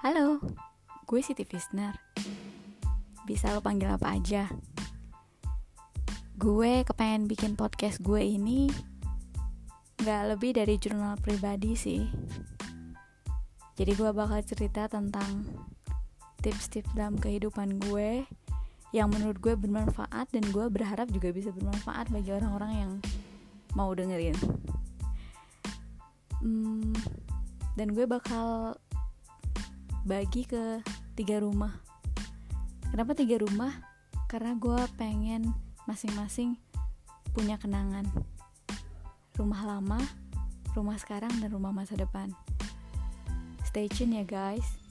Halo, gue Siti Fisner. Bisa lo panggil apa aja. Gue kepengen bikin podcast gue ini gak lebih dari jurnal pribadi sih. Jadi gue bakal cerita tentang tips-tips dalam kehidupan gue yang menurut gue bermanfaat dan gue berharap juga bisa bermanfaat bagi orang-orang yang mau dengerin. Hmm, dan gue bakal bagi ke tiga rumah. Kenapa tiga rumah? Karena gue pengen masing-masing punya kenangan. Rumah lama rumah sekarang dan rumah masa depan. Stay tune ya guys